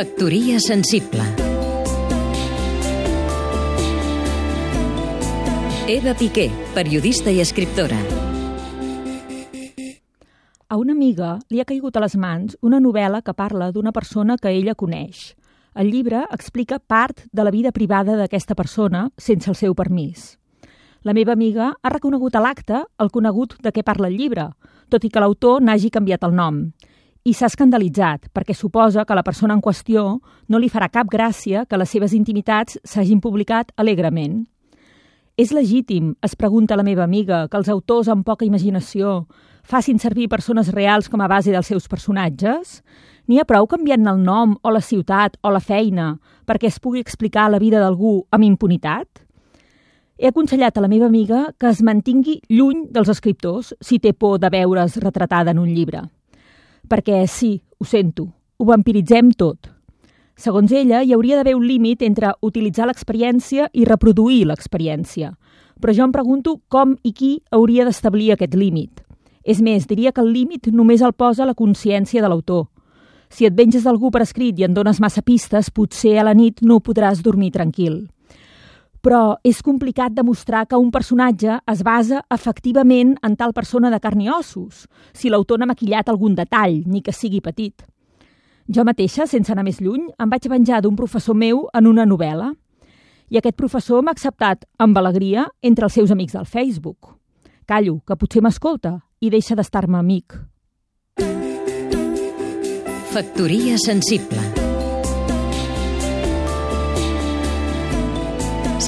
Factoria sensible Eva Piqué, periodista i escriptora A una amiga li ha caigut a les mans una novel·la que parla d'una persona que ella coneix. El llibre explica part de la vida privada d'aquesta persona sense el seu permís. La meva amiga ha reconegut a l'acte el conegut de què parla el llibre, tot i que l'autor n'hagi canviat el nom. I s'ha escandalitzat, perquè suposa que la persona en qüestió no li farà cap gràcia que les seves intimitats s'hagin publicat alegrement. És legítim, es pregunta la meva amiga, que els autors amb poca imaginació facin servir persones reals com a base dels seus personatges? N'hi ha prou canviant el nom o la ciutat o la feina perquè es pugui explicar la vida d'algú amb impunitat? He aconsellat a la meva amiga que es mantingui lluny dels escriptors si té por de veure's retratada en un llibre. Perquè sí, ho sento, ho vampiritzem tot. Segons ella, hi hauria d'haver un límit entre utilitzar l'experiència i reproduir l'experiència. Però jo em pregunto com i qui hauria d'establir aquest límit. És més, diria que el límit només el posa la consciència de l'autor. Si et venges d'algú per escrit i en dones massa pistes, potser a la nit no podràs dormir tranquil. Però és complicat demostrar que un personatge es basa efectivament en tal persona de carn i ossos, si l'autor n'ha maquillat algun detall, ni que sigui petit. Jo mateixa, sense anar més lluny, em vaig venjar d'un professor meu en una novel·la. I aquest professor m'ha acceptat amb alegria entre els seus amics del Facebook. Callo, que potser m'escolta i deixa d'estar-me amic. Factoria sensible